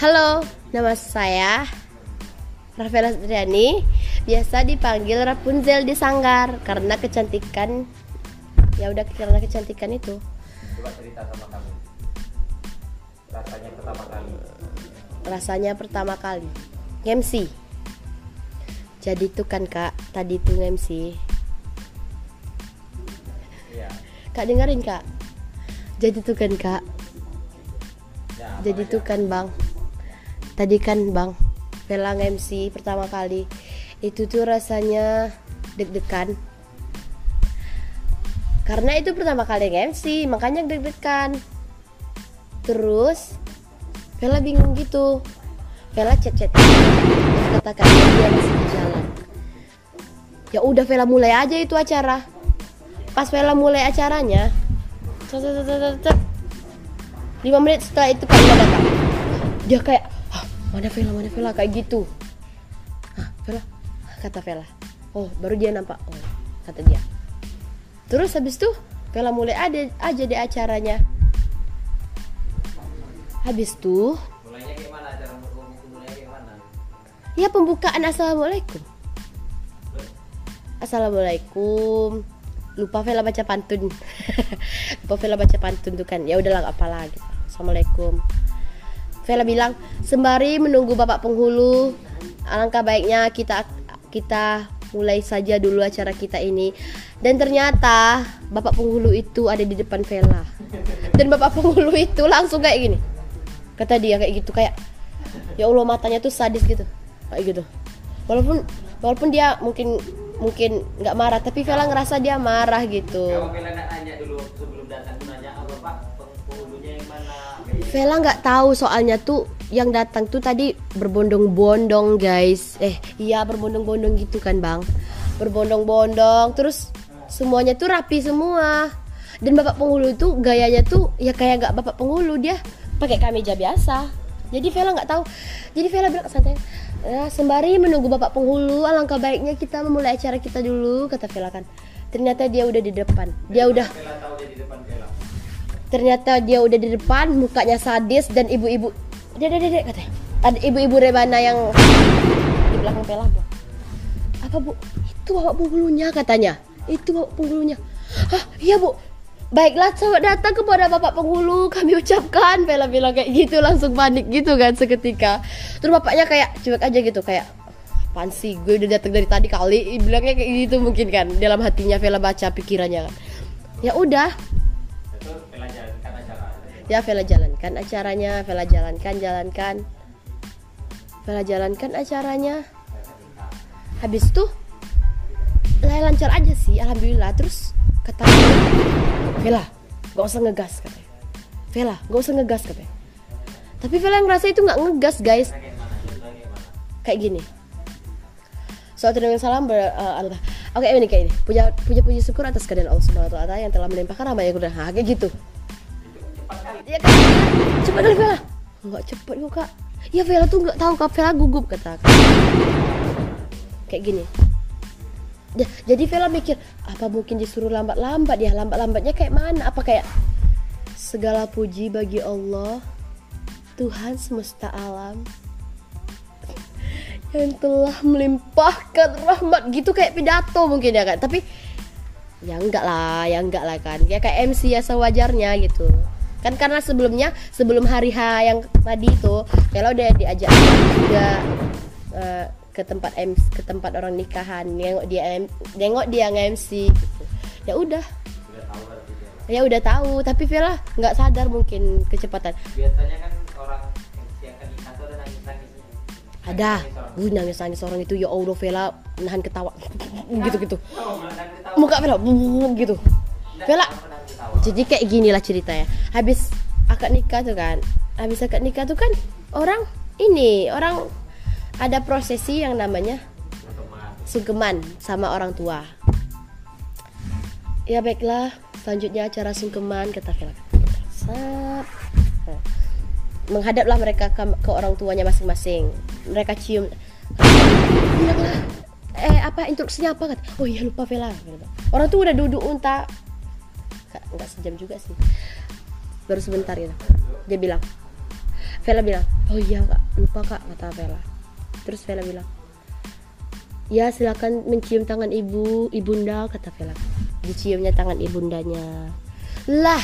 Halo, nama saya Rafaela Adriani Biasa dipanggil Rapunzel di Sanggar Karena kecantikan. Ya udah karena kecantikan itu. Coba cerita sama kamu. Rasanya pertama kali. Rasanya pertama kali. MC Jadi tuh kan kak Tadi tuh MC Iya. Kak dengerin kak. Jadi tuh kan kak. Ya, Jadi tuh kan bang Tadi kan bang Vela MC pertama kali. Itu tuh rasanya deg-degan. Karena itu pertama kali MC Makanya deg-degan. Terus Vela bingung gitu. Vela chat-chat. Terus katakan dia masih di jalan. Ya udah Vela mulai aja itu acara. Pas Vela mulai acaranya lima menit setelah itu Kak datang. Dia kayak "Hah, mana Vela mana Vela? Kayak gitu. Hah, Vela? Kata Vela. Oh baru dia nampak. Oh kata dia. Terus habis itu Vela mulai ada aja di acaranya. Habis tuh Mulainya kayak mana? Cara mulainya kayak mana? ya pembukaan. Assalamualaikum. Assalamualaikum. Lupa Vela baca pantun. Lupa Vela baca pantun tuh kan. Ya udahlah nggak apa lagi. Assalamualaikum Vela bilang sembari menunggu bapak penghulu alangkah baiknya kita kita mulai saja dulu acara kita ini. Dan ternyata bapak penghulu itu ada di depan Vela dan bapak penghulu itu langsung kayak gini. Kata dia kayak gitu kayak ya Allah matanya tuh sadis gitu. Kayak gitu. Walaupun walaupun dia mungkin mungkin nggak marah tapi Vela ngerasa dia marah gitu Vela nggak tahu soalnya tuh yang datang tuh tadi berbondong-bondong guys. Eh iya berbondong-bondong gitu kan bang? Berbondong-bondong terus semuanya tuh rapi semua. Dan bapak penghulu itu gayanya tuh ya kayak gak bapak penghulu dia pakai kemeja biasa. Jadi Vela nggak tahu. Jadi Vela bilang santai "Ya, sembari menunggu bapak penghulu alangkah baiknya kita memulai acara kita dulu kata Vela kan. Ternyata dia udah di depan. Dia udah ternyata dia udah di depan mukanya sadis dan ibu-ibu dek dek dek," katanya. Ada ibu-ibu rebana yang di belakang Vela bu. Apa bu? Itu bapak penghulunya katanya. Itu bapak penghulunya ah iya bu. Baiklah selamat datang kepada bapak penghulu. Kami ucapkan Vela bilang kayak gitu langsung panik gitu kan seketika. Terus bapaknya kayak cuek aja gitu kayak apaan sih gue udah datang dari tadi kali. Bilangnya kayak gitu mungkin kan dalam hatinya Vela baca pikirannya kan. Ya udah Itu Vela jalankan acara. ya Vela jalankan acaranya Vela jalankan jalankan. Vela jalankan acaranya. Habis itu lah lancar aja sih alhamdulillah. Terus kata Vela gak usah ngegas katanya. Vela gak usah ngegas katanya. Tapi Vela ngerasa itu nggak ngegas guys. Kayak gini. Suatu dengan salam ber, uh, Allah. Oke ini kayak ini. Punya punya puji syukur atas kehadiran Allah Subhanahu wa taala yang telah melimpahkan rahmat yang udah kayak gitu. Cepat. Iya kan? Cepat kali Vela. Enggak cepet kok kak. Ya Vela tuh nggak tahu kak Vela gugup kata. Kayak gini. Ja- Jadi Vela mikir apa mungkin disuruh lambat-lambat ya lambat-lambatnya kayak mana? Apa kayak segala puji bagi Allah Tuhan semesta alam yang telah melimpahkan rahmat. Gitu kayak pidato mungkin ya kan tapi ya enggak lah ya enggak lah kan. Ya kayak MC ya sewajarnya gitu. Kan karena sebelumnya sebelum hari H yang tadi itu kalau udah diajak juga eh, ke tempat MC ke tempat orang nikahan. Nengok dia nengok dia nge-MC gitu. Ya udah. Dia. ya udah tahu. Tapi Vela nggak sadar mungkin kecepatan. Biasanya kan ada. Uh, nangis nangis orang itu. Ya Allah Vela nahan ketawa. Gitu gitu muka Vela gitu. Vela jadi kayak gini lah ceritanya. Habis akad nikah tuh kan habis akad nikah tuh kan orang ini orang ada prosesi yang namanya sungkeman sama orang tua. Ya baiklah selanjutnya acara sungkeman kata Vela. Sat. Nah, menghadaplah mereka ke, ke orang tuanya masing-masing. Mereka cium. Eh apa instruksinya apa kata. Oh iya lupa Vela orang tuh udah duduk unta. Nggak- nggak sejam juga sih. Baru sebentar gitu. Dia bilang. Vela bilang oh iya kak lupa kak kata Vela. Terus Vela bilang ya silakan mencium tangan ibu ibunda kata Vela. Diciumnya tangan ibundanya. Lah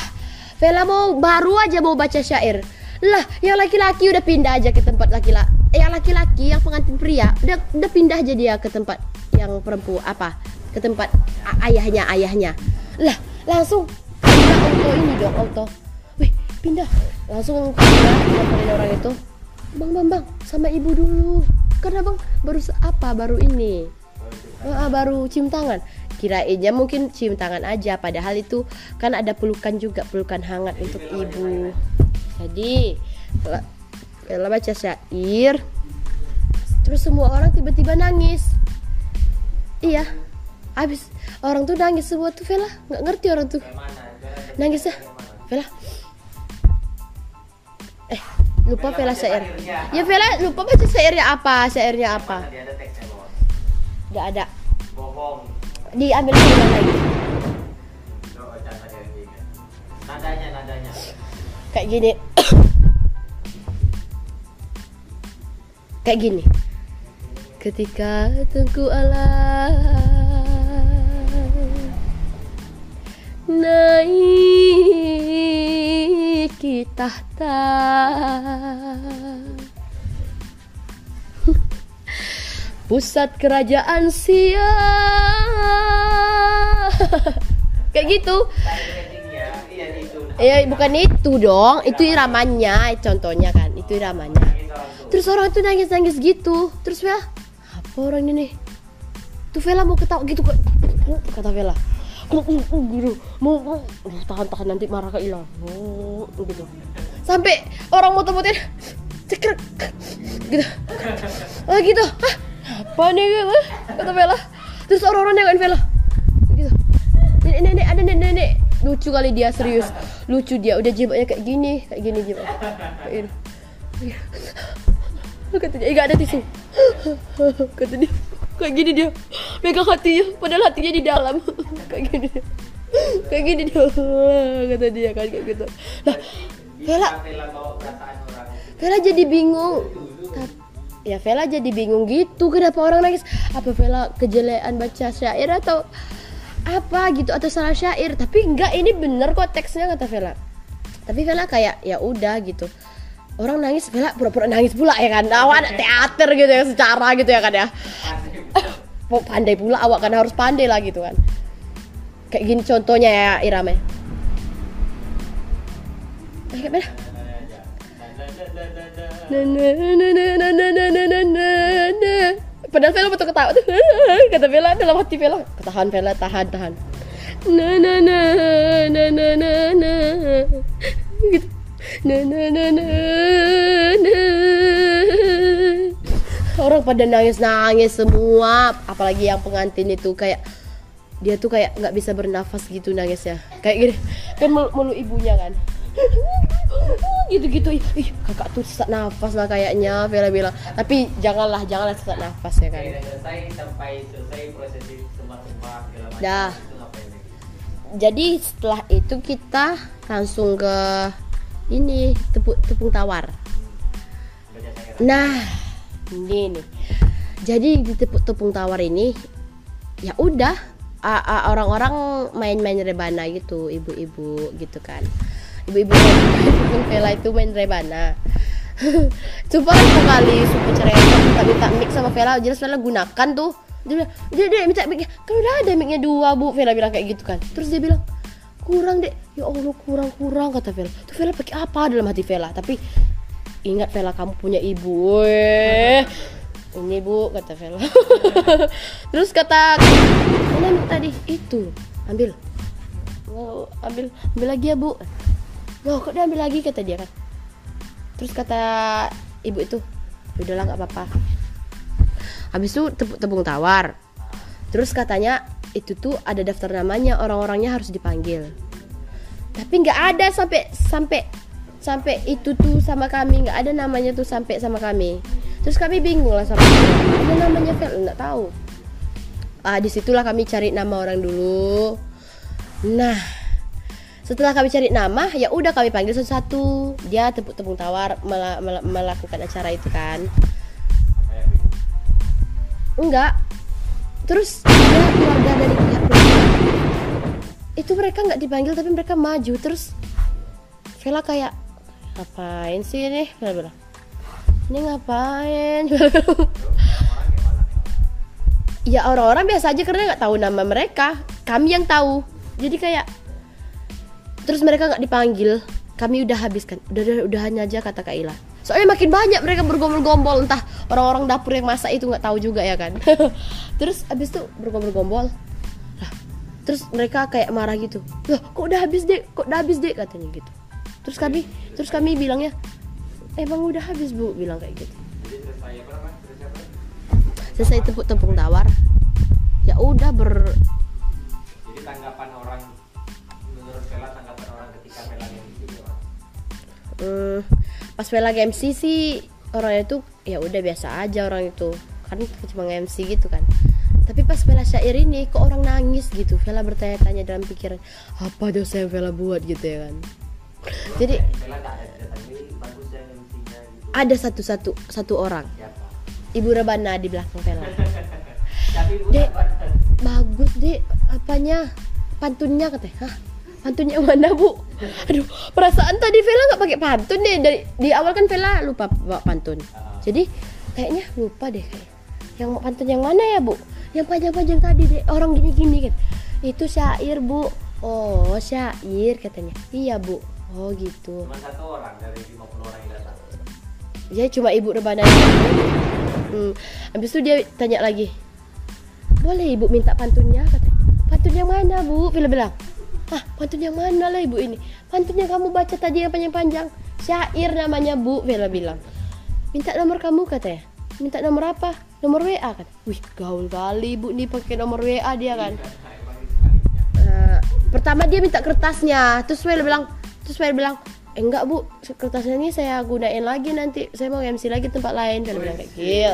Vela mau baru aja mau baca syair lah yang laki-laki udah pindah aja ke tempat laki-laki yang laki-laki yang pengantin pria udah udah pindah aja dia ke tempat yang perempuan apa? Ke tempat ayahnya ayahnya. Lah langsung pindah auto ini dong auto. Wih pindah. Langsung pindah orang itu bang bang bang sama ibu dulu. Karena bang baru apa baru ini? Ah, baru cium tangan. Kirainnya mungkin cium tangan aja padahal itu kan ada pelukan juga pelukan hangat untuk ibu jadi kalau baca syair terus semua orang tiba-tiba nangis. Iya habis orang tuh nangis semua tuh Vela. Nggak ngerti orang tuh. Nangis ya? Vela. Eh lupa Vela syair. ya Vela lupa baca syairnya apa? Syairnya apa? nggak ada. Diambil lagi nadanya. kayak gini kayak gini. Ketika tengku alam naik kita tahta. Pusat kerajaan sia. Kayak gitu. Iya. Ya bukan itu dong, itu iramanya, contohnya kan, itu iramanya. Nangis. Terus orang tuh nangis-nangis gitu, terus Vela, apa orang ini nih? Tuh Vela mau ketawa gitu kok, kata Vela. Gitu, mau, mau, Aduh, tahan-tahan nanti marah ke hilang, Oh, gitu. Sampai orang mau temutin, cekrek, gitu, oh gitu, ah, apa nih gitu, kata Vela. Terus orang-orang nengokin Vela, gitu. Nenek, nenek, ada nenek, nenek. Lucu kali dia serius. Lucu dia, udah jibaknya kayak gini, kayak gini jibak. Kayak gini. Kata dia, "Eh, gak ada tisu. Kata dia, kayak gini dia. Pegang hatinya, padahal hatinya di dalam. Kayak gini dia. Kayak gini dia. Kata dia kan kayak gitu. Lah, Vela, Vela jadi bingung. Ya Vela jadi bingung gitu Kenapa orang nangis Apa Vela kejelean baca syair atau Apa gitu Atau salah syair Tapi enggak ini bener kok teksnya kata Vela Tapi Vela kayak ya udah gitu orang nangis bela pura-pura nangis pula ya kan? Awak ada teater gitu ya secara gitu ya kan ya? Mau pandai pula awak kan harus pandai lah gitu kan? Kayak gini contohnya ya Irame eh, kayak Padahal Vela betul ketawa tuh. Kata Vela dalam hati Vela Tahan Vela, tahan, tahan. Na na na na na na na Gitu. Na na na na na Orang pada nangis-nangis semua. Apalagi yang pengantin itu kayak Dia tuh kayak nggak bisa bernafas gitu nangisnya. Kayak gini. Kan melu, melu ibunya kan. Gitu-gitu. Ih, kakak tuh sesak nafas lah kayaknya Vela bilang. Tapi janganlah janganlah sesak nafas ya kan. Selesai sampai selesai proses sembah-sembah. Dah. Jadi setelah itu kita langsung ke ini tepung tepung tawar. Nah ini nih. Jadi di tepung tepung tawar ini ya udah orang-orang main-main rebana gitu ibu-ibu gitu kan. Ibu-ibu Vela itu main rebana. Sumpah itu kali sumpah cerai minta minta mic sama Vela jelas Vela gunakan tuh. Dia bilang dia, dia minta mic kan udah ada micnya dua bu Vela bilang kayak gitu kan. Terus dia bilang kurang deh ya Allah kurang kurang kata Vela. Tuh Vela pakai apa dalam hati Vela? Tapi ingat Vela kamu punya ibu weh ini bu kata Vela. Terus kata mana tadi? Itu. Ambil. Oh, ambil ambil lagi ya bu. Loh kok dia ambil lagi? kata dia kan. Terus kata ibu itu udahlah nggak apa-apa. Habis itu tepung tawar. Terus katanya itu tuh ada daftar namanya orang-orangnya harus dipanggil. Tapi nggak ada sampai sampai sampai itu tuh sama kami. Nggak ada namanya tuh sampai sama kami. Terus kami bingung lah sama ada namanya Vel? Nggak tahu. Ah di situlah kami cari nama orang dulu. Nah setelah kami cari nama ya udah kami panggil satu-satu. Dia tepuk-tepung tawar mela- mela- melakukan acara itu kan. Enggak terus ada keluarga dari pihak keluarga itu mereka nggak dipanggil tapi mereka maju. Terus Vela kayak ngapain sih ini? Vela bilang ini ngapain? Vela ya orang-orang biasa aja karena nggak tahu nama mereka. Kami yang tahu. Jadi kayak terus mereka nggak dipanggil. Kami udah habiskan. Udah udah udahan aja kata Kak Ila soalnya makin banyak mereka bergombol-gombol entah orang-orang dapur yang masak itu nggak tahu juga ya kan. Terus abis itu bergombol-gombol. Lah terus mereka kayak marah gitu. Loh kok udah habis deh kok udah habis deh katanya gitu. Terus kami terus kami bilangnya emang udah habis bu bilang kayak gitu. Selesai selesai tepuk-tepung tawar. Ya udah ber Jadi tanggapan orang menurut Vela tanggapan orang ketika Vela yang itu gimana? Hmm, pas Vela MC sih orangnya tuh ya udah biasa aja orang itu. Kan cuma MC gitu kan. Tapi pas Vela syair ini kok orang nangis gitu. Vela bertanya-tanya dalam pikiran apa dosa yang Vela buat? gitu ya kan. Jadi Vela ada MC-nya gitu. ada satu-satu satu orang. Siapa? Ibu Rebana di belakang Vela. Dek. bagus deh apanya? Pantunnya katanya hah pantun yang mana bu? Aduh perasaan tadi Vela nggak pakai pantun deh. Dari di awal kan Vela lupa bawa pantun. Ah. jadi kayaknya lupa deh kayak yang pantun yang mana ya bu? Yang panjang-panjang tadi deh orang gini-gini kan. Itu syair bu. Oh syair katanya. Iya bu. Oh gitu. Cuma satu orang dari 50 orang yang datang. ya cuma ibu rebana hmm. habis itu dia tanya lagi. Boleh ibu minta pantunnya katanya. Pantun yang mana bu? Vela bilang ah pantun yang mana lah ibu ini? Pantun yang kamu baca tadi yang panjang-panjang. Syair namanya bu Vela bilang. Minta nomor kamu katanya minta nomor apa? Nomor WA kan wih gaul kali ibu nih pakai nomor WA dia kan. Eh, pertama dia minta kertasnya. Terus Well bilang terus Well bilang eh, enggak bu kertasnya ini saya gunain lagi nanti. Saya mau MC lagi tempat lain. Well bilang kayak gitu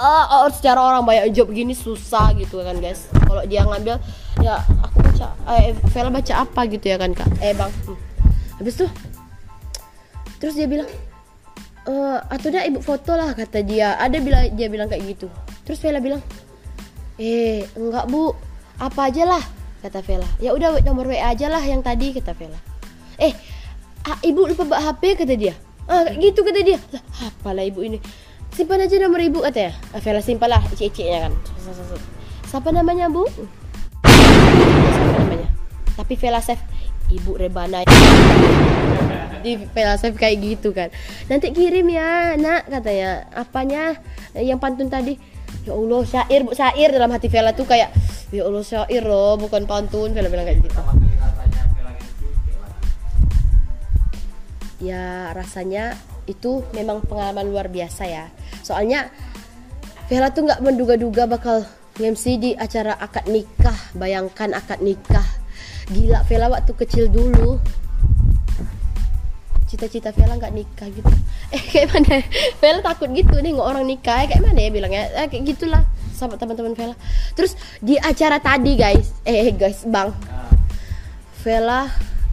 oh, secara orang banyak job gini susah gitu kan guys. Kalau dia ngambil ya aku baca eh Vela baca apa gitu ya kan kak? Eh bang. Habis tuh terus dia bilang eh atau dah ibu foto lah kata dia. Ada bilang dia bilang kayak gitu. Terus Vela bilang eh enggak bu. Apa aja lah kata Vela. Ya udah nomor WA aja lah yang tadi kata Vela. Eh ibu lupa bawa HP kata dia. Ah gitu kata dia. Lah apalah ibu ini. Simpan aja nomor ibu katanya ah, Vela simpan lah icik-iciknya kan. Siapa namanya bu tapi Vela save ibu Rebana di Vela save kayak gitu kan. Nanti kirim ya nak katanya. Apanya? Eh, yang pantun tadi. Ya Allah syair bu syair. Dalam hati Vela tuh kayak ya Allah syair loh bukan pantun. Vela bilang kayak gitu. Ya rasanya itu memang pengalaman luar biasa ya. Soalnya Vela tuh nggak menduga-duga bakal MC di acara akad nikah. Bayangkan akad nikah gila Vela waktu kecil dulu cita-cita Vela nggak nikah gitu eh kayak mana Vela takut gitu nih nggak orang nikah kayak mana ya bilangnya eh, kayak gitulah sama teman-teman Vela terus di acara tadi guys eh guys bang Nah, Vela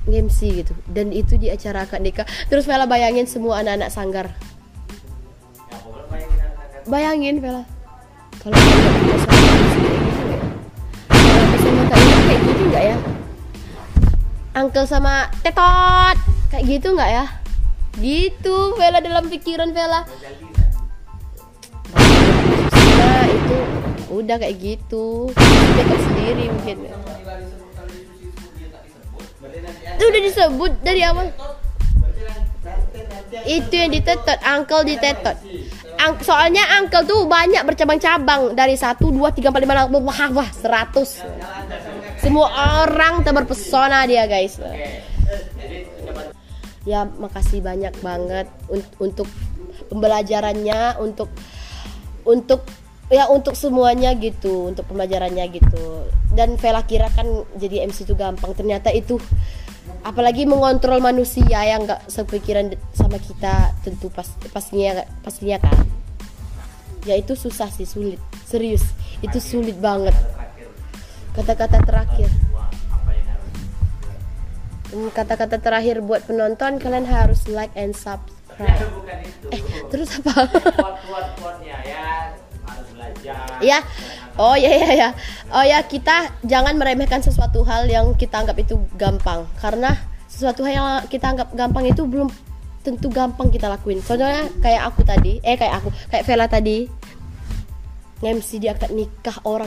MC gitu dan itu di acara akad nikah terus Vela bayangin semua anak-anak sanggar ya bayangin Vela kalau gitu ya? kalau Ina kayak gitu nggak ya Uncle sama Tetot. Kayak gitu nggak ya? Gitu Vela dalam pikiran Vela. Nah itu udah kayak gitu. Dekat sendiri mungkin. Itu udah disebut dari awal. Itu yang ditetot uncle ditetot. Ang- soalnya uncle tuh banyak bercabang-cabang. Dari satu dua tiga empat lima enam wah wah seratus semua orang terpesona dia guys. Ya makasih banyak banget un- untuk pembelajarannya untuk untuk ya untuk semuanya gitu untuk pembelajarannya gitu. Dan Vela kira kan jadi MC itu gampang. Ternyata itu apalagi mengontrol manusia yang nggak sepikiran sama kita tentu pas pastinya pastinya kan. Ya itu susah sih sulit. Serius itu sulit banget kata-kata terakhir Kata-kata terakhir buat penonton kalian harus like and subscribe. bukan itu. Terus apa? Ya ya. Oh ya ya ya. Oh ya kita jangan meremehkan sesuatu hal yang kita anggap itu gampang karena sesuatu hal yang kita anggap gampang itu belum tentu gampang kita lakuin. Soalnya kayak aku tadi, eh kayak aku, kayak Vela tadi. MC di akad nikah orang,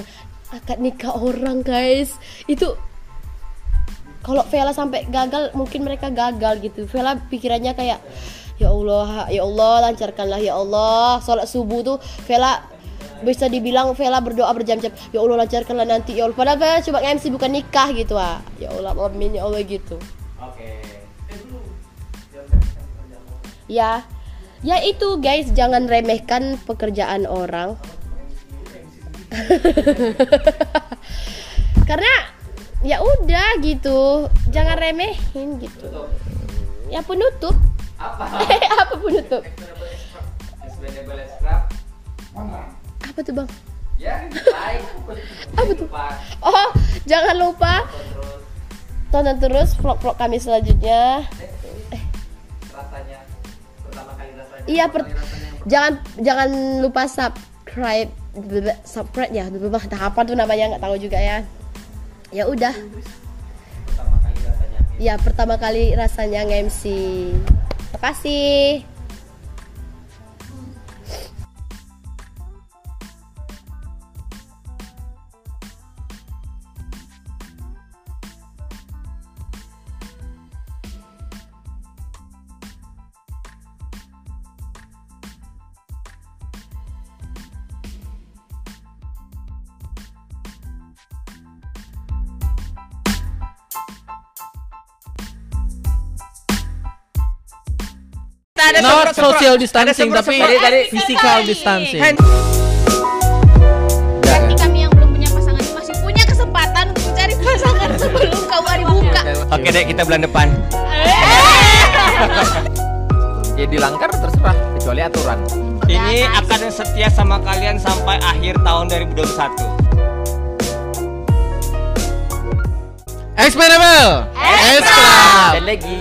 akad nikah orang guys. Itu kalau Vela sampai gagal mungkin mereka gagal gitu. Vela pikirannya kayak ya Allah ya Allah lancarkanlah ya Allah. Sholat subuh tuh Vela bisa dibilang Vela berdoa berjam-jam ya Allah lancarkanlah nanti ya Allah. Padahal Vela coba MC bukan nikah gitu ah. Ya Allah amin ya Allah gitu. Oke. ya. Ya itu guys jangan remehkan pekerjaan orang karena ya udah gitu jangan remehin gitu ya penutup Apa? eh apa penutup apa tuh bang Ya. Apa tuh? Oh jangan lupa tonton terus vlog-vlog kami selanjutnya eh, rasanya pertama kali rasanya. Iya, per- jangan jangan lupa subscribe subscribe ya entah apa tuh namanya nggak tahu juga ya. Ya udah. Pertama ya pertama kali rasanya nge-MC terima kasih Not social distancing tapi Tadi- tadi- physical distancing. Berarti kami yang belum punya pasangan masih punya kesempatan untuk mencari pasangan sebelum KUA dibuka. Oke deh kita bulan depan. Ya dilanggar terserah kecuali aturan. Ini akan setia sama kalian sampai akhir tahun 2021. Expendable. Extra. Dan lagi.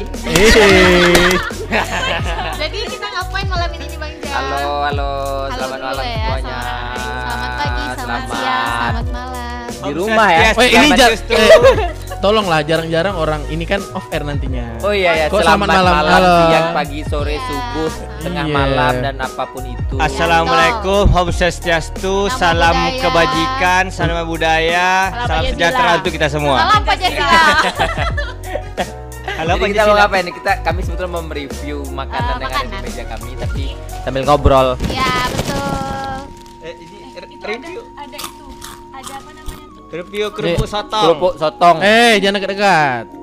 Halo, halo, Halo selamat malam ya, semuanya. Selamat, selamat pagi, selamat, siang, selamat malam. Di rumah ya. Yes, Weh ini jar eh, tolonglah jarang-jarang orang ini kan off air nantinya. Oh iya ya, Kok selamat, selamat malam? malam, Halo. siang, pagi, sore, Iya. subuh, tengah Iya. malam dan apa pun itu. Assalamualaikum, Om Swastiastu, salam budaya. kebajikan, salam budaya, Salam salam sejahtera untuk kita semua. Salam Pancasila. Halo Jadi kita mau ngapain? Kita kami sebetulnya mau mereview makanan Eh, yang ada di meja kami, tapi sambil ngobrol. ya betul. Eh, ini Itu review, ada, ada itu, ada apa namanya tuh? review kerupuk sotong. Kerupuk sotong. Eh jangan dekat-dekat. Gitu?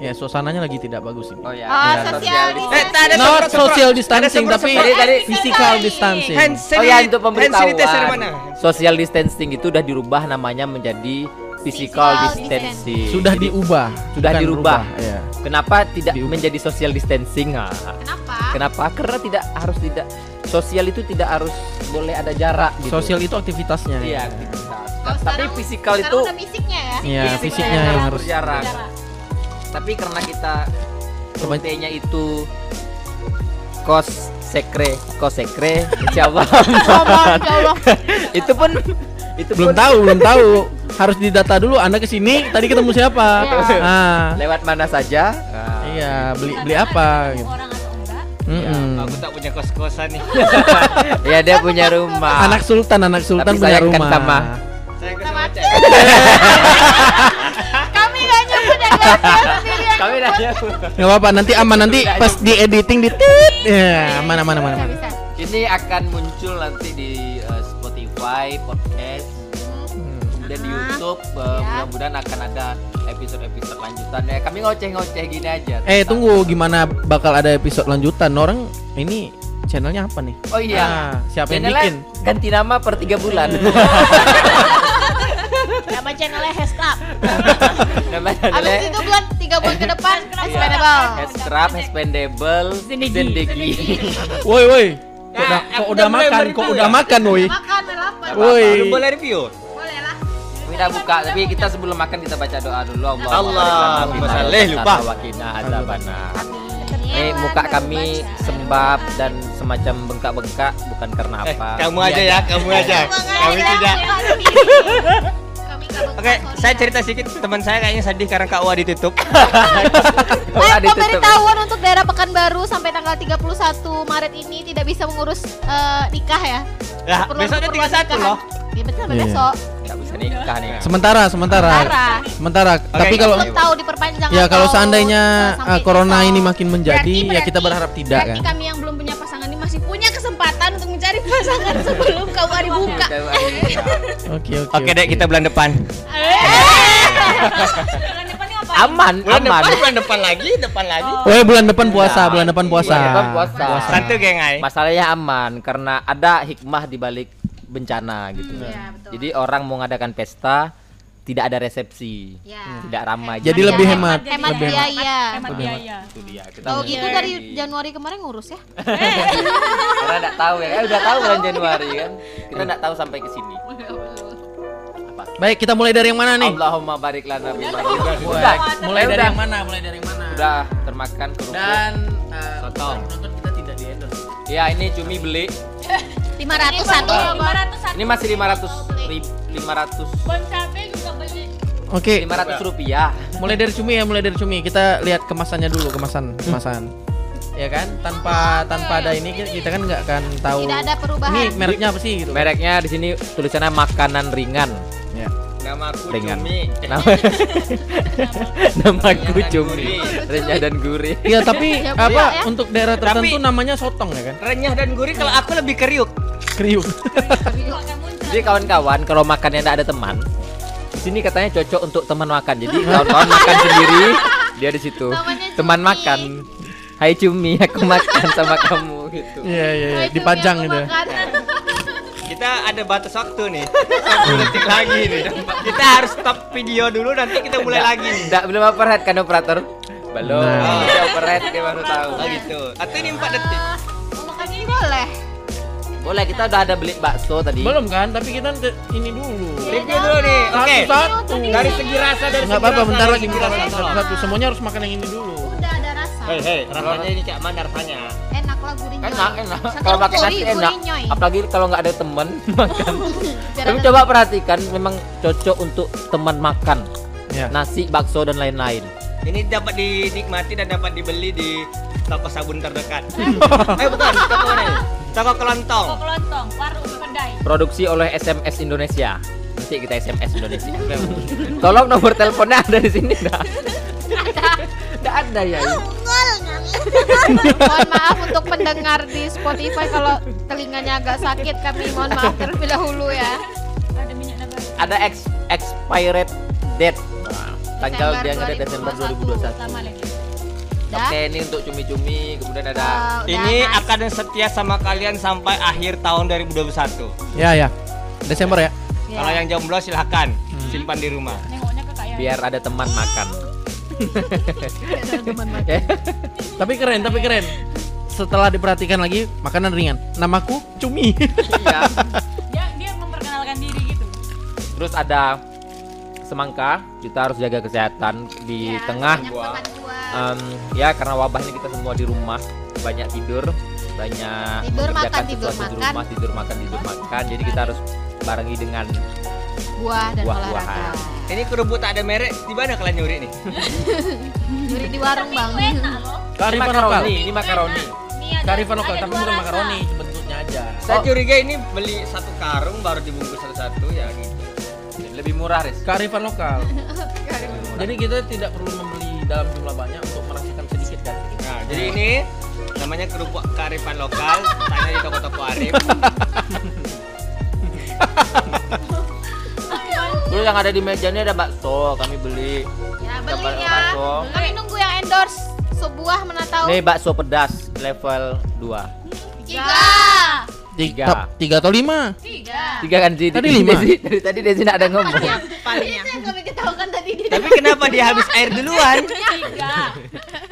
Ya suasananya lagi tidak bagus ini. Oh ya. Oh, ya, social distancing. Eh, Not social distancing tapi. Tadi- tadi- physical distancing. Hand Oh ya untuk hand sanitizer mana? pemberitahuan social distancing itu udah dirubah namanya menjadi physical Physical distancing. Sudah diubah. Sudah bukan dirubah. rubah, Ya. Kenapa tidak Diubah. menjadi social distancing? Ah, Kenapa? Kenapa? Karena tidak harus tidak sosial itu tidak harus boleh ada jarak gitu. Sosial itu aktivitasnya. Iya, ya. aktivitas. Oh, Tapi sekarang- fisikal sekarang itu udah fisiknya ya. Iya, fisiknya yang harus. Jarak. Tapi karena kita rutenya itu kos sekre, kos sekre, insyaallah. Ya Allah. itu pun itu Belum pun tahu, belum tahu. Harus didata dulu Anda ke sini tadi ketemu siapa? Iya. Ah. lewat mana saja. Nah, Iya, beli beli apa gitu. Orang atau enggak? Mm-mm. Aku tak punya kos-kosan nih. ya dia punya rumah. Anak sultan, anak sultan Tapi punya rumah. sama. Saya Sama Cek. Kami gak nyebut ya yang Kami nyebut. nanya. Nggak apa-apa, nanti aman nanti pas di editing di tit. Ya, mana mana mana mana. Bisa, bisa. Ini akan muncul nanti di uh, Spotify, podcast, kemudian di YouTube. Uh, ya. Mudah-mudahan akan ada episode-episode lanjutannya. Kami ngoceh-ngoceh gini aja. Eh, tunggu gimana bakal ada episode lanjutan? Orang ini channelnya apa nih? Oh iya. Ah, siapa yang bikin? Ganti nama per tiga bulan. Channelnya Hescrap. nama Abis itu bulan tiga bulan ke depan Expendable. Scrap, Expendable, Zendegi. Woi, woi. Kok udah, Nah, kok udah makan, kok ya? udah makan, woi. Makan lapar. Woi. Boleh review? Boleh lah. Dah buka, tapi kita sebelum makan kita baca doa dulu. Allah Allahumma shalli, lupa. Wakina azabana. Ini muka kami sembab dan semacam bengkak-bengkak bukan karena Eh, apa. kamu aja ya, kamu aja. Kami tidak. Oke, saya cerita sedikit. Teman saya kayaknya sedih karena KUA ditutup. Ditutup. pemberitahuan untuk daerah Pekanbaru sampai tanggal 31 Maret ini tidak bisa mengurus eh, nikah ya. Lah, Keperluan- besoknya keperluan 31 nikahan. loh. Iya betul Iya. besok. Nggak bisa nikah nih. Sementara, sementara. Sementara. Sementara. Tapi kalau Belum tahu diperpanjang ya kalau seandainya uh, corona ini makin menjadi, Berarti- ya kita berharap tidak Berarti kan. kami yang mencari pasangan sebelum KUA dibuka. Oke, oke. Oke, dek, kita bulan depan. Aman, Bulan aman. depan, bulan depan lagi, depan lagi. Oh, ya, bulan depan puasa, bulan depan puasa. Bulan depan puasa. Santu gengai. Masalahnya aman karena ada hikmah di balik bencana gitu. Iya, betul. Jadi orang mau ngadakan pesta tidak ada resepsi, Ya. tidak ramai. Jadi Iya, lebih hemat. Hemat lebih hemat. biaya. Hemat biaya. Itu dia. Kita mau- gitu dari Januari kemarin ngurus ya. Karena enggak tahu ya, kan udah tahu bulan Januari kan. Kita enggak tahu sampai ke sini. Baik, kita mulai dari yang mana nih? Allahumma barik lana fi ma Baik, Udah, mulai dari udah. yang mana? Mulai dari yang mana? Udah termakan kerupuk. Dan uh, Soto. penonton kita tidak di endorse. Ya, ini cumi beli. 500 satu. 500 Ini masih 500 ri- 500 Bon cabe. Oke, 500 rupiah. mulai dari cumi ya, mulai dari cumi. Kita lihat kemasannya dulu, kemasan, kemasan. Ya kan, tanpa tanpa ada ini kita kan nggak akan tahu. Tidak ada perubahan. Ini mereknya apa sih gitu? Mereknya di sini tulisannya makanan ringan. Ya. Nama aku Ringan. Cumi. Nama Namaku Renyah dan cumi, renyah dan gurih. Iya, tapi Ya, apa ya. untuk daerah tertentu Tapi- namanya sotong ya kan? Renyah dan gurih kalau aku lebih kriuk. Kriuk. Jadi kawan-kawan kalau makannya tidak ada teman, sini katanya cocok untuk teman makan. Jadi kawan-kawan makan sendiri, dia di situ. Teman makan. Hai cumi, aku makan sama kamu gitu. Iya, iya, iya. Dipajang gitu. makan. Kita ada batas waktu nih. 10 detik lagi nih. Kita harus stop video dulu nanti kita mulai lagi nih. Enggak belum overhead kan operator? Belum. Nah. Kita overhead dia baru tahu. Oh gitu. Atau ini 4 detik. Mau makan ini boleh. Boleh kita udah ada beli bakso tadi. Belum kan? Tapi kita ini dulu. Review dulu nih. Oke. Satu-satu. Dari segi rasa dari Nggak segi apa-apa, rasa, bentar lagi, tolong. Satu-satu. Semuanya harus makan yang ini dulu. Udah ada rasa. Hei, hei, rasanya ini kayak mana rasanya? Enak lah gurih. Enak, enak. Satu Kalau pakai nasi enak. Apalagi kalau nggak ada teman makan. Tapi coba perhatikan, memang cocok untuk teman makan. Ya. Nasi, bakso dan lain-lain. Ini dapat dinikmati dan dapat dibeli di toko sabun terdekat. eh bukan, toko mana? Toko kelontong. Toko kelontong, warung kedai. Produksi oleh SMS Indonesia. Nanti kita SMS Indonesia. Tolong nomor teleponnya ada di sini enggak? Enggak ada ya. mohon maaf untuk pendengar di Spotify kalau telinganya agak sakit kami mohon maaf terlebih dahulu ya. Ada minyak nabati. Ada ex expired date. Nah, tanggal dia Desember 2021. 2021 ada. Ini untuk cumi-cumi kemudian ada uh, ini akan setia sama kalian sampai akhir tahun 2021 ya ya. Desember ya, ya. kalau yang jomblo silahkan hmm. simpan di rumah. Biar ada teman makan. Tapi keren tapi keren. Setelah diperhatikan lagi makanan ringan. Namaku cumi. Iya. dia memperkenalkan diri gitu. Terus ada semangka, kita harus jaga kesehatan di Ya, tengah makan buah. em, ya karena wabah ini kita semua di rumah, banyak tidur, banyak Tidur, makan, tidur, sesuatu di makan. rumah, tidur makan, tidur makan. Jadi kita harus barengi dengan buah dan buah-buahan. olahraga. Ini kerupuk tak ada merek, di mana kalian nyuri nih? Nyuri di warung bang. Lokal. makaroni, ini makaroni. Ada- Kearifan lokal, tapi bukan makaroni, bentuknya aja. Saya curiga ini beli satu karung baru dibungkus satu-satu ya gitu. Lebih murah, Riz. Kearifan lokal. Jadi kita tidak perlu membeli dalam jumlah banyak untuk merasakan sedikit kan. Nah, jadi ini namanya kerupuk kearifan lokal, tanya di toko-toko Arif. Terus yang ada di meja ini ada bakso, kami beli. Ya beli ya. bakso. Kami nunggu yang endorse sebuah mana tahu. Ini bakso pedas level 2. Tiga. Tiga. Tiga, tiga atau lima? Tiga. Tiga kan sih. Tadi lima. Desi, dari tadi Desi nggak ada ngomong. Yang kami ketahukan tadi di Tapi kenapa dia habis air duluan? Tiga.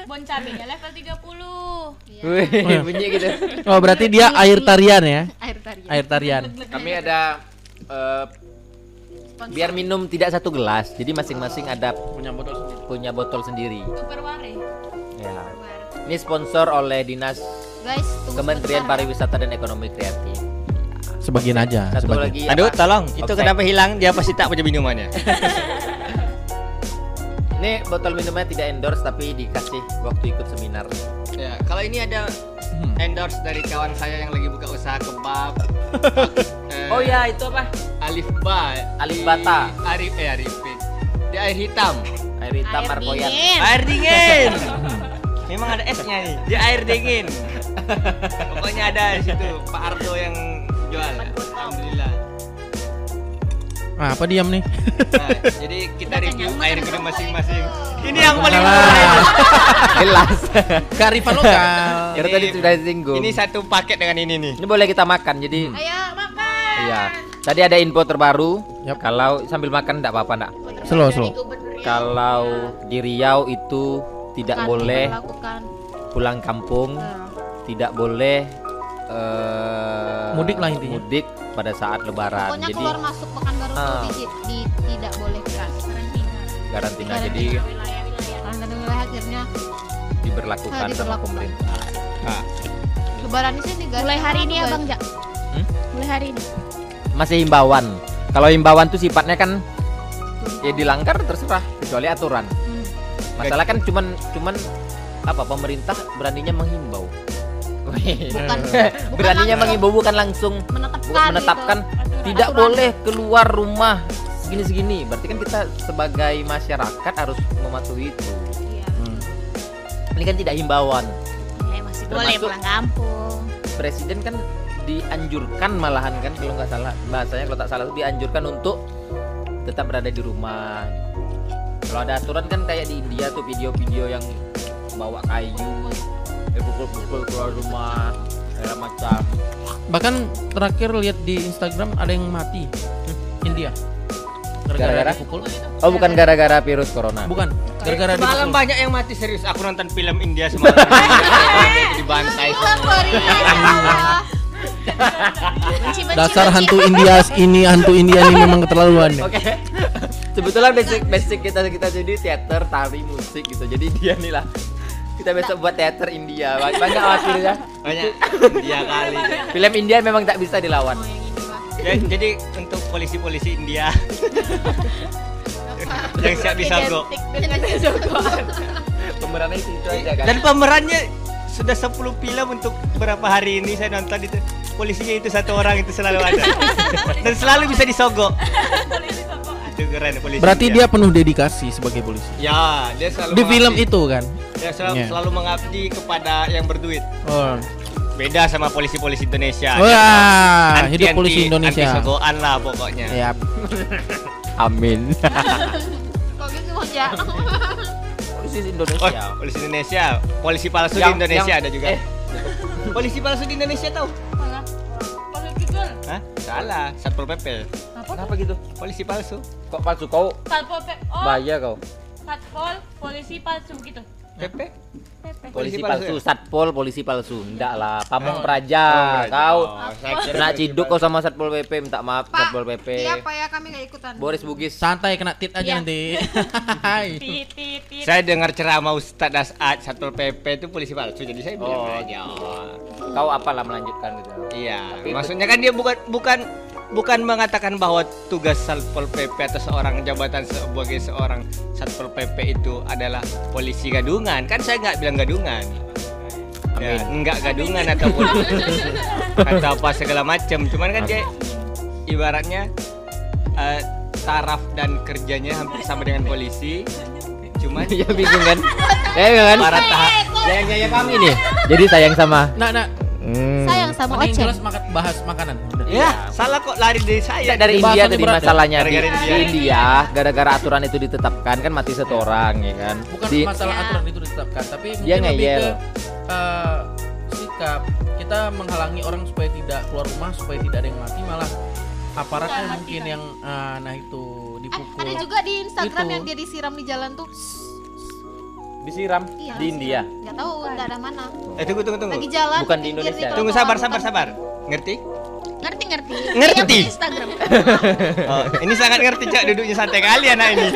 Bon cabenya level 30. Wih, bunyi gitu. Oh berarti dia air tarian ya? air tarian. Air tarian. Kami ada eh, biar minum tidak satu gelas. Jadi masing-masing ada punya botol sendiri. punya botol sendiri. Ya. Ini sponsor oleh Dinas Guys, tunggu Kementerian sebentar. Pariwisata dan Ekonomi Kreatif. Sebagian aja. Satu sebagian. lagi Aduh, apa? tolong. Itu kenapa hilang? Dia pasti tak punya minumannya. Ini botol minumnya tidak endorse tapi dikasih waktu ikut seminar. ya, kalau ini ada endorse dari kawan saya yang lagi buka usaha kebab. Eh, Oh ya, itu apa? Alif Ba. Alif di Bata. Arif eh Arifin. Di air hitam. Air hitam Air Markoyan. dingin. Air dingin. Memang ada esnya nih. Dia air dingin. Pokoknya ada di situ Pak Ardo yang jual. Alhamdulillah. Ah, apa diam nih? Nah, jadi kita review air minum masing-masing. Ini yang paling murah. Jelas. Kearifan lokal. Karena tadi sudah disinggung. Ini satu paket dengan ini nih. Ini boleh kita makan. Jadi Ayo makan. iya. Tadi ada info terbaru. Yap. Kalau sambil makan enggak apa-apa enggak. Slow, slow. Kalau di Riau itu tidak boleh Lakukan. pulang kampung, tidak boleh eh, Mudik lah intinya. Mudik pada saat lebaran. Pokoknya Jadi keluar masuk Pekanbaru tuh Ah. di, di- tidak boleh karantina jadi karena wilayah akhirnya diberlakukan Ah, sama diberlakukan. pemerintah. Nah, lebaran di sini guys. Mulai hari ini ya. Bang Jak. Hmm? Mulai hari ini. Masih himbauan. Kalau himbauan tuh sifatnya kan ya dilanggar terserah kecuali aturan. Hmm. Masalah kan cuman cuman apa pemerintah beraninya menghimbau. Bukan beraninya mengimbau bukan langsung menetapkan, menetapkan gitu. tidak Aturan. boleh keluar rumah segini-segini. Berarti kan kita sebagai masyarakat harus mematuhi itu. Iya. Hmm. Ini kan tidak himbauan. Ya, masih boleh pulang kampung. Presiden kan dianjurkan malahan kan kalau nggak salah bahasanya kalau tak salah itu dianjurkan untuk tetap berada di rumah. Kalau ada aturan kan kayak di India tuh video-video yang bawa kayu, eh, pukul-pukul keluar rumah, segala macam. Bahkan terakhir lihat di Instagram ada yang mati. India. Gara-gara? dipukul. Oh bukan gara-gara virus corona. Bukan, gara-gara Semalam dipukul. banyak yang mati serius. Aku nonton film India semalam. Dibantai. Dasar hantu India ini hantu India ini memang keterlaluan. Oke. Sebetulnya basic basic kita kita jadi teater, tari, musik gitu. Jadi dia nih lah. Kita besok buat teater India. Banyak wakilnya. Banyak India kali. Film India memang tak bisa dilawan. Ya, jadi untuk polisi-polisi India yang siap disogok. Dengan sogokan. Pemerannya itu, itu aja kan. Dan pemerannya sudah 10 film untuk berapa hari ini saya nonton itu polisinya itu satu orang itu selalu ada dan selalu bisa disogok itu keren polisi Berarti dia penuh dedikasi sebagai polisi. ya dia selalu Di film itu kan. dia selalu, Iya. selalu mengabdi kepada yang berduit Oh. beda sama polisi-polisi Indonesia Wah, anti- hidup anti- polisi Indonesia. anti sogokan lah pokoknya Ya, Amin. Kok gitu Ja? Polisi Oh, Indonesia. polisi Indonesia polisi palsu Yang- di Indonesia yang- ada juga eh. polisi palsu di Indonesia tahu Malah. Political. Hah? salah satpol pp Apa? Kenapa gitu? polisi palsu Kok palsu kau? Satpol PP. Oh, Bahaya kau. satpol polisi palsu gitu. pp PP. Polisi Polisi palsu palsu, ya? satpol polisi palsu. Enggak lah, pamong Oh. praja. Oh, Kau oh, kena polisi ciduk kau sama satpol PP, minta maaf Pak, satpol PP. Iya Pak ya kami nggak ikutan. Boris Bugis. santai kena tit aja Iya. nanti. Hai. Tit tit tit. Saya dengar ceramah Ustadz Dasat Satpol PP itu polisi palsu, jadi saya bilang Oh. aja. Kau apalah melanjutkan gitu. Iya, Tapi maksudnya kan dia bukan bukan bukan mengatakan bahwa tugas Satpol PP atau seorang jabatan sebagai seorang Satpol PP itu adalah polisi gadungan. Kan saya nggak bilang gadungan. Ya, enggak gadungan atau atau apa segala macam. Cuman kan dia ibaratnya eh, taraf dan kerjanya hampir sama dengan polisi. Cuman ya bingung kan? Ya kan? para tahap Yang yang kami nih. Jadi sayang sama. Nah, nah, Hmm. Sayang sama mending jelas makan bahas makanan. Udah. Ya, salah kok lari dari saya. Dari India tadi ya? masalahnya di, Gara-gara di India. India gara-gara aturan itu ditetapkan kan mati satu orang ya kan. Bukan Di- masalah Ya. aturan itu ditetapkan, tapi mungkin Dia lebih ngeyel. ke eh, sikap kita menghalangi orang supaya tidak keluar rumah supaya tidak ada yang mati malah aparatnya Iya, mungkin yang ah, nah itu Eh, dipukul. ada juga di Instagram Itu. yang dia disiram di jalan tuh. Disiram Iya, di India. Nggak tahu daerah mana. Eh tunggu tunggu tunggu. Lagi jalan Bukan di Indonesia. Tunggu sabar sabar sabar. Ngerti? Ngerti ngerti. Ngerti? Punya Instagram. Oh, ini sangat ngerti cak duduknya santai kali anak ini.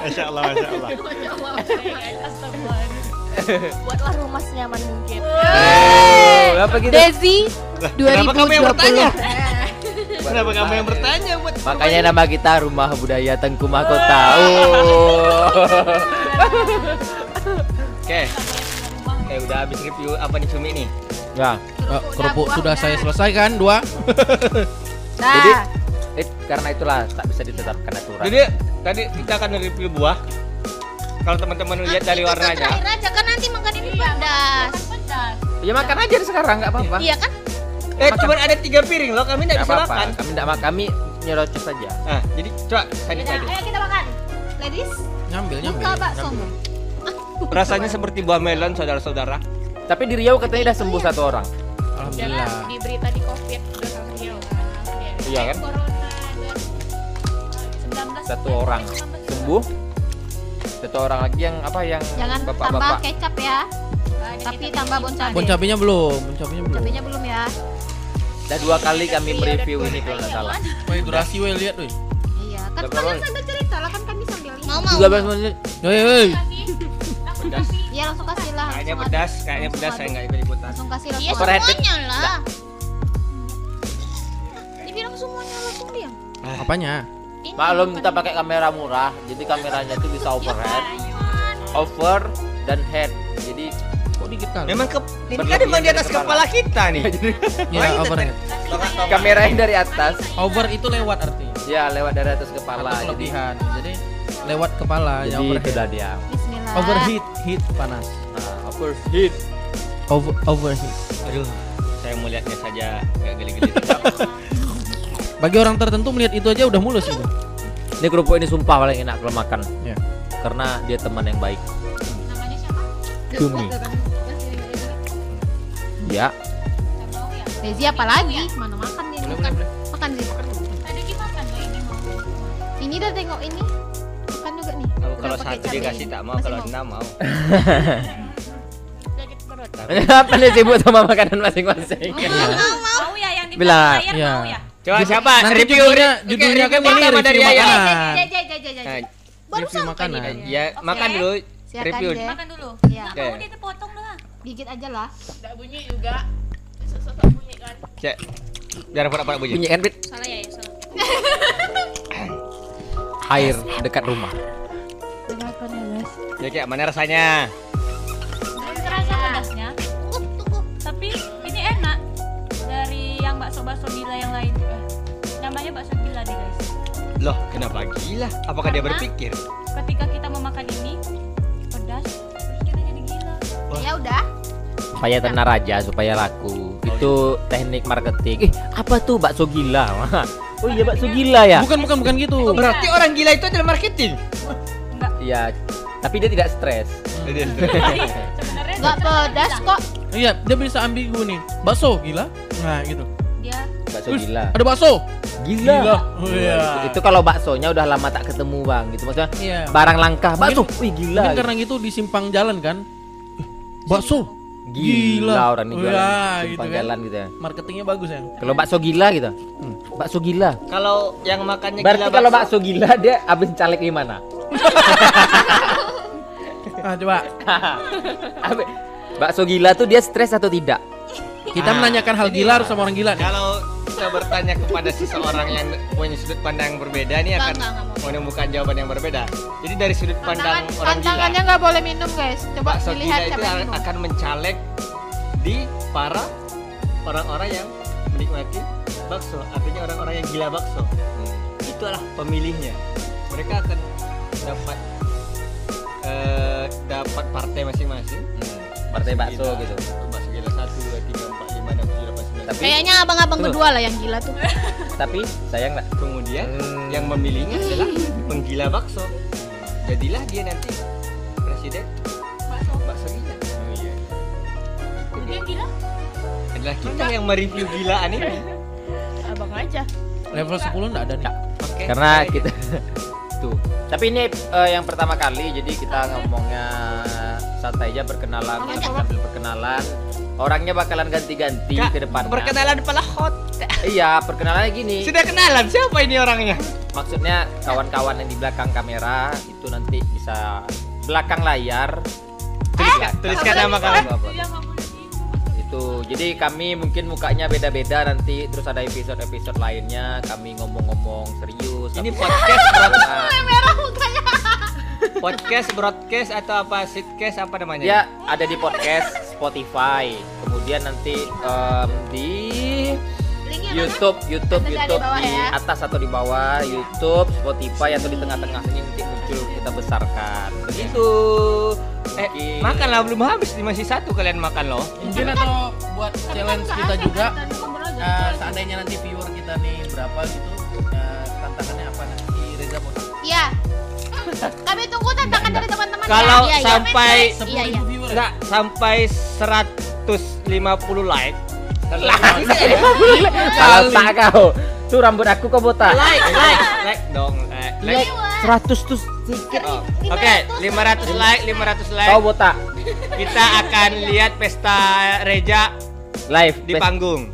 Masya Allah, masya Allah. Buatlah rumah senyaman mungkin. Oh, apa gitu? Desi Lah, Kenapa kamu yang 2020. bertanya? Kenapa kamu yang bertanya buat Makanya nama kita Rumah Budaya Tengku Mahkota. Oh. Oke. Eh udah habis review apa nih cumi nih? Ya. Eh, kerupuk sudah saya selesaikan dua. Nah, Jadi eh, karena itulah tak bisa ditetapkan aturan. Jadi tadi kita akan review buah. Kalau teman-teman lihat dari warnanya, terakhir aja kan nanti makan ini pedas. Ya makan aja sekarang nggak apa-apa. Iya kan? eh cuma ada tiga piring loh, kami tidak Nggak bisa apa-apa. makan. Kami tidak makan. Kami nyerocos saja. Nah, jadi coba tadi Yaudah, tadi. ayo kita makan. Ladies, Nyambil, nyambil. buka baksomu. Rasanya seperti buah melon, saudara-saudara. Tapi di Riau katanya udah sembuh satu orang. Alhamdulillah. di berita di covid dia Iya kan? corona dan 19 Satu orang sembuh. Satu orang lagi yang apa yang Jangan tambah bapak-bapak. kecap ya. Tapi tambah bon cabe. Bon cabenya belum, bon cabenya belum. Cabenya belum ya. Udah dua kali kami mereview ini kalau nggak salah. Woi, durasi weh lihat weh. Iya, kan kalian sambil cerita lah kan kami sambil Mau mau. 13 menit. Woi, woi. Pedas. Iya, langsung kasih lah. Kayaknya pedas, kayaknya pedas saya nggak ikut ikutan. Langsung kasih Iya, langsung. Overrated. semuanya lah. Dibilang semuanya langsung diam. Apanya? Ini Maklum kita pakai kamera murah, jadi kameranya itu bisa overhead, over dan head. Jadi Kok dikit kali? Memang ke, ini kan memang di atas kepala kepala. kita nih. Ya, overhead. kamera yang dari atas, Over itu lewat artinya. ya lewat dari atas kepala. Atau Jadi, kelebihan. Jadi lewat kepala jadi yang itu overhead. dia. Overheat, heat panas. Nah, overheat. Over overheat. Aduh, saya melihatnya saja nggak geli-geli. Bagi orang tertentu melihat itu aja udah mulus itu. Ini kerupuk ini sumpah paling enak kalau makan. Ya. Karena dia teman yang baik. namanya siapa Cumi. Ya. Desi apa lagi? Mana makan dia? Makan. Makan sih. tadi dimakan loh ini Ini udah tengok ini. Aku kalau satu dikasih tak mau, kalau enam mau. Apa nih sibuk sama makanan masing-masing? mau ya yang di Bilang. layar Ya. mau ya Coba siapa? Nanti review judulnya- judulnya kan ini review makanan. Baru sampai makanan. nih. ya makan dulu. Review. Makan dulu Iya. nggak mau dia dipotong doang Dikit aja lah. nggak bunyi juga sosok bunyi kan Cek. Biar dapat bunyi. Bunyi kan, Bit? salah ya ya salah Air dekat rumah. Ya kayak mana rasanya? belum terasa pedasnya tapi ini enak dari yang bakso bakso gila yang lain Eh, namanya bakso gila deh guys Loh, kenapa gila? Apakah dia Karena- berpikir? ketika kita mau makan ini pedas terus kita jadi gila Ya udah. Supaya tenar aja, supaya laku. Itu teknik marketing. Eh, apa tuh bakso gila? oh iya bakso gila ya? Bukan, bukan, bukan gitu. Oh, berarti orang gila itu adalah marketing. Iya. Tapi dia tidak stres. sebenarnya Enggak pedas kok. Iya, dia bisa ambigu nih. Bakso, gila. Nah, gitu. dia Bakso Terus, gila. Ada bakso. Gila. Oh, iya. Itu kalau baksonya udah lama tak ketemu, Bang. Gitu maksudnya Iya. barang langka. Bakso. Mungkin- Wih, gila. Mungkin karena gitu di simpang jalan kan. Eh, Bakso. Gila, Gila. orang ini Oh, jualan ya, simpang gitu kan. jalan gitu ya. Marketingnya bagus ya. Kalau bakso gila gitu. Hmm, bakso gila. Kalau yang makannya Berarti gila kalau bakso gila dia habis caleg gimana? Ah, coba. Bakso gila tuh dia stres atau tidak? Kita menanyakan hal gila harus sama orang gila nih. Kalau kita bertanya kepada seseorang yang punya sudut pandang yang berbeda ini akan menemukan jawaban yang berbeda. Jadi dari sudut pandang Tantangan, orang gila, tantangannya nggak boleh minum guys. Coba bakso gila dilihat itu siapa yang minum. akan mencaleg di para orang-orang yang menikmati bakso. Artinya orang-orang yang gila bakso. Itulah pemilihnya. Mereka akan dapat eh, dapat partai masing-masing. Partai bakso Gila. gitu. Bakso gila satu, dua, tiga, empat, lima, enam, tujuh, delapan, sembilan. Tapi Kayaknya abang-abang kedua lah yang gila tuh. tapi sayang nggak? Kemudian Hmm. yang memilihnya adalah penggila bakso. Jadilah dia nanti presiden bakso bakso gila. Oh iya. dia gila Adalah kita yang mereview gilaan ini. abang aja Level 10 enggak ada nih. Oke. Karena kita tuh. Tapi ini eh, yang pertama kali jadi kita ngomongnya santai aja perkenalan kita sambil perkenalan orangnya bakalan ganti-ganti ke depannya. Perkenalan pala hot. iya perkenalannya gini. Sudah kenalan? Siapa ini orangnya? maksudnya kawan-kawan yang di belakang kamera itu nanti bisa belakang layar. Tuliskan Tuliskan nama kalian. Gitu. itu jadi kami mungkin mukanya beda-beda nanti terus ada episode-episode lainnya kami ngomong-ngomong serius Ini podcast broad- Merah mukanya. podcast broadcast atau apa sitcast apa namanya? dia ada di podcast Spotify kemudian nanti em, di YouTube, YouTube, di YouTube bawah di ya. atas atau di bawah, YouTube, Spotify atau di tengah-tengah sini nanti muncul kita besarkan. Begitu. Eh, Oke. makanlah belum habis masih satu kalian makan loh. Mungkin atau buat challenge kita juga eh, seandainya nanti viewer kita nih berapa gitu eh, tantangannya apa nanti Reza mau Iya. Kami tunggu tantangan dari teman-teman Kalau ya. Iya, iya. sampai Iya, iya. ribu viewer ya? enggak sampai 150 like. Kalau tak kau, tuh rambut aku kau botak. like, like, like dong. Eh, like. 100 tuh sedikit. Oh, Oke, 500 like, 500 like. Kau botak. Kita akan lihat pesta Reja Live di panggung.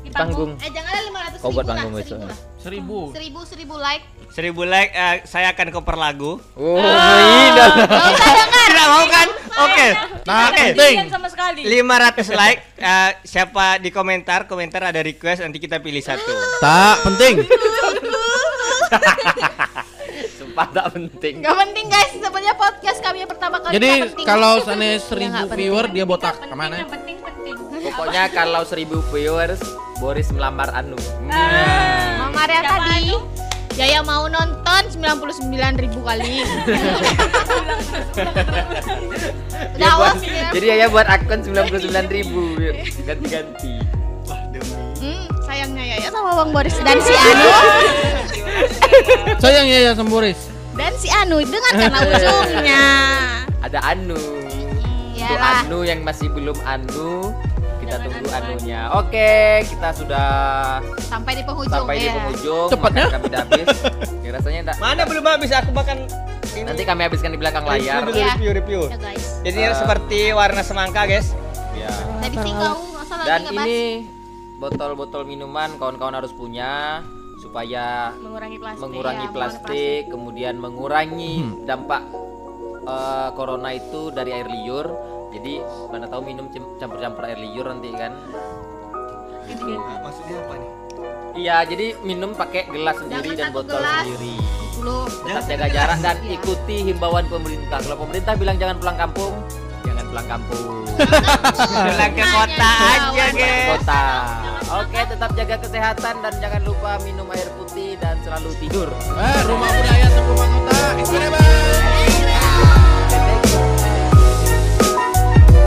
Di panggung. Eh janganlah 500 Kau buat lah, panggung seribu besok. lah. seribu Seribu, seribu like. 1000 like eh, saya akan cover lagu. Oh, iya. Tidak mau kan? Oke. nah Oke. penting sama sekali. 500 like eh, siapa di komentar komentar ada request nanti kita pilih satu tak penting Sumpah tak penting. Gak penting guys, sebenarnya podcast kami yang pertama kali jadi penting. kalau nggak seribu viewer dia botak Penting, ke mana Yang penting penting. Pokoknya kalau 1000 viewers Boris melamar Anu. Mama Maria Siapa tadi Anu? Jaya mau nonton 99 ribu kali Udah Dia buat, awas ya jadi ya buat akun 99.000 ribu ganti-ganti. hmm, Sayangnya ya, ya sama Bang Boris Dan si Anu sayang ya ya Semburis Dan si Anu Dengarkanlah ujungnya Ada Anu. Untuk Anu yang masih belum Anu, kita tunggu Anunya. Oke, kita sudah Sampai di penghujung sampai di ya. penghujung. Cepatnya. Kami udah habis. Ya, rasanya enggak. mana belum habis aku makan ini Nanti kami habiskan di belakang layar. review Iya. review review Ya guys jadi Eh. seperti warna semangka guys Ya. Tadi lagi Dan ini botol-botol minuman kawan-kawan harus punya supaya mengurangi plastik mengurangi ya, plastik, kemudian mengurangi dampak eh, corona itu dari air liur. Jadi mana tahu minum campur-campur air liur nanti kan. maksudnya apa nih Iya, jadi minum pakai gelas sendiri Jangan dan botol gelas. sendiri. Tetap jaga jarak dan Iya. ikuti himbauan pemerintah. Kalau pemerintah bilang jangan pulang kampung, jangan pulang kampung. pulang ke kota aja guys kota. Oke, tetap jaga kesehatan dan jangan lupa minum air putih dan selalu tidur. eh rumah budaya Tengku Kota Dadah.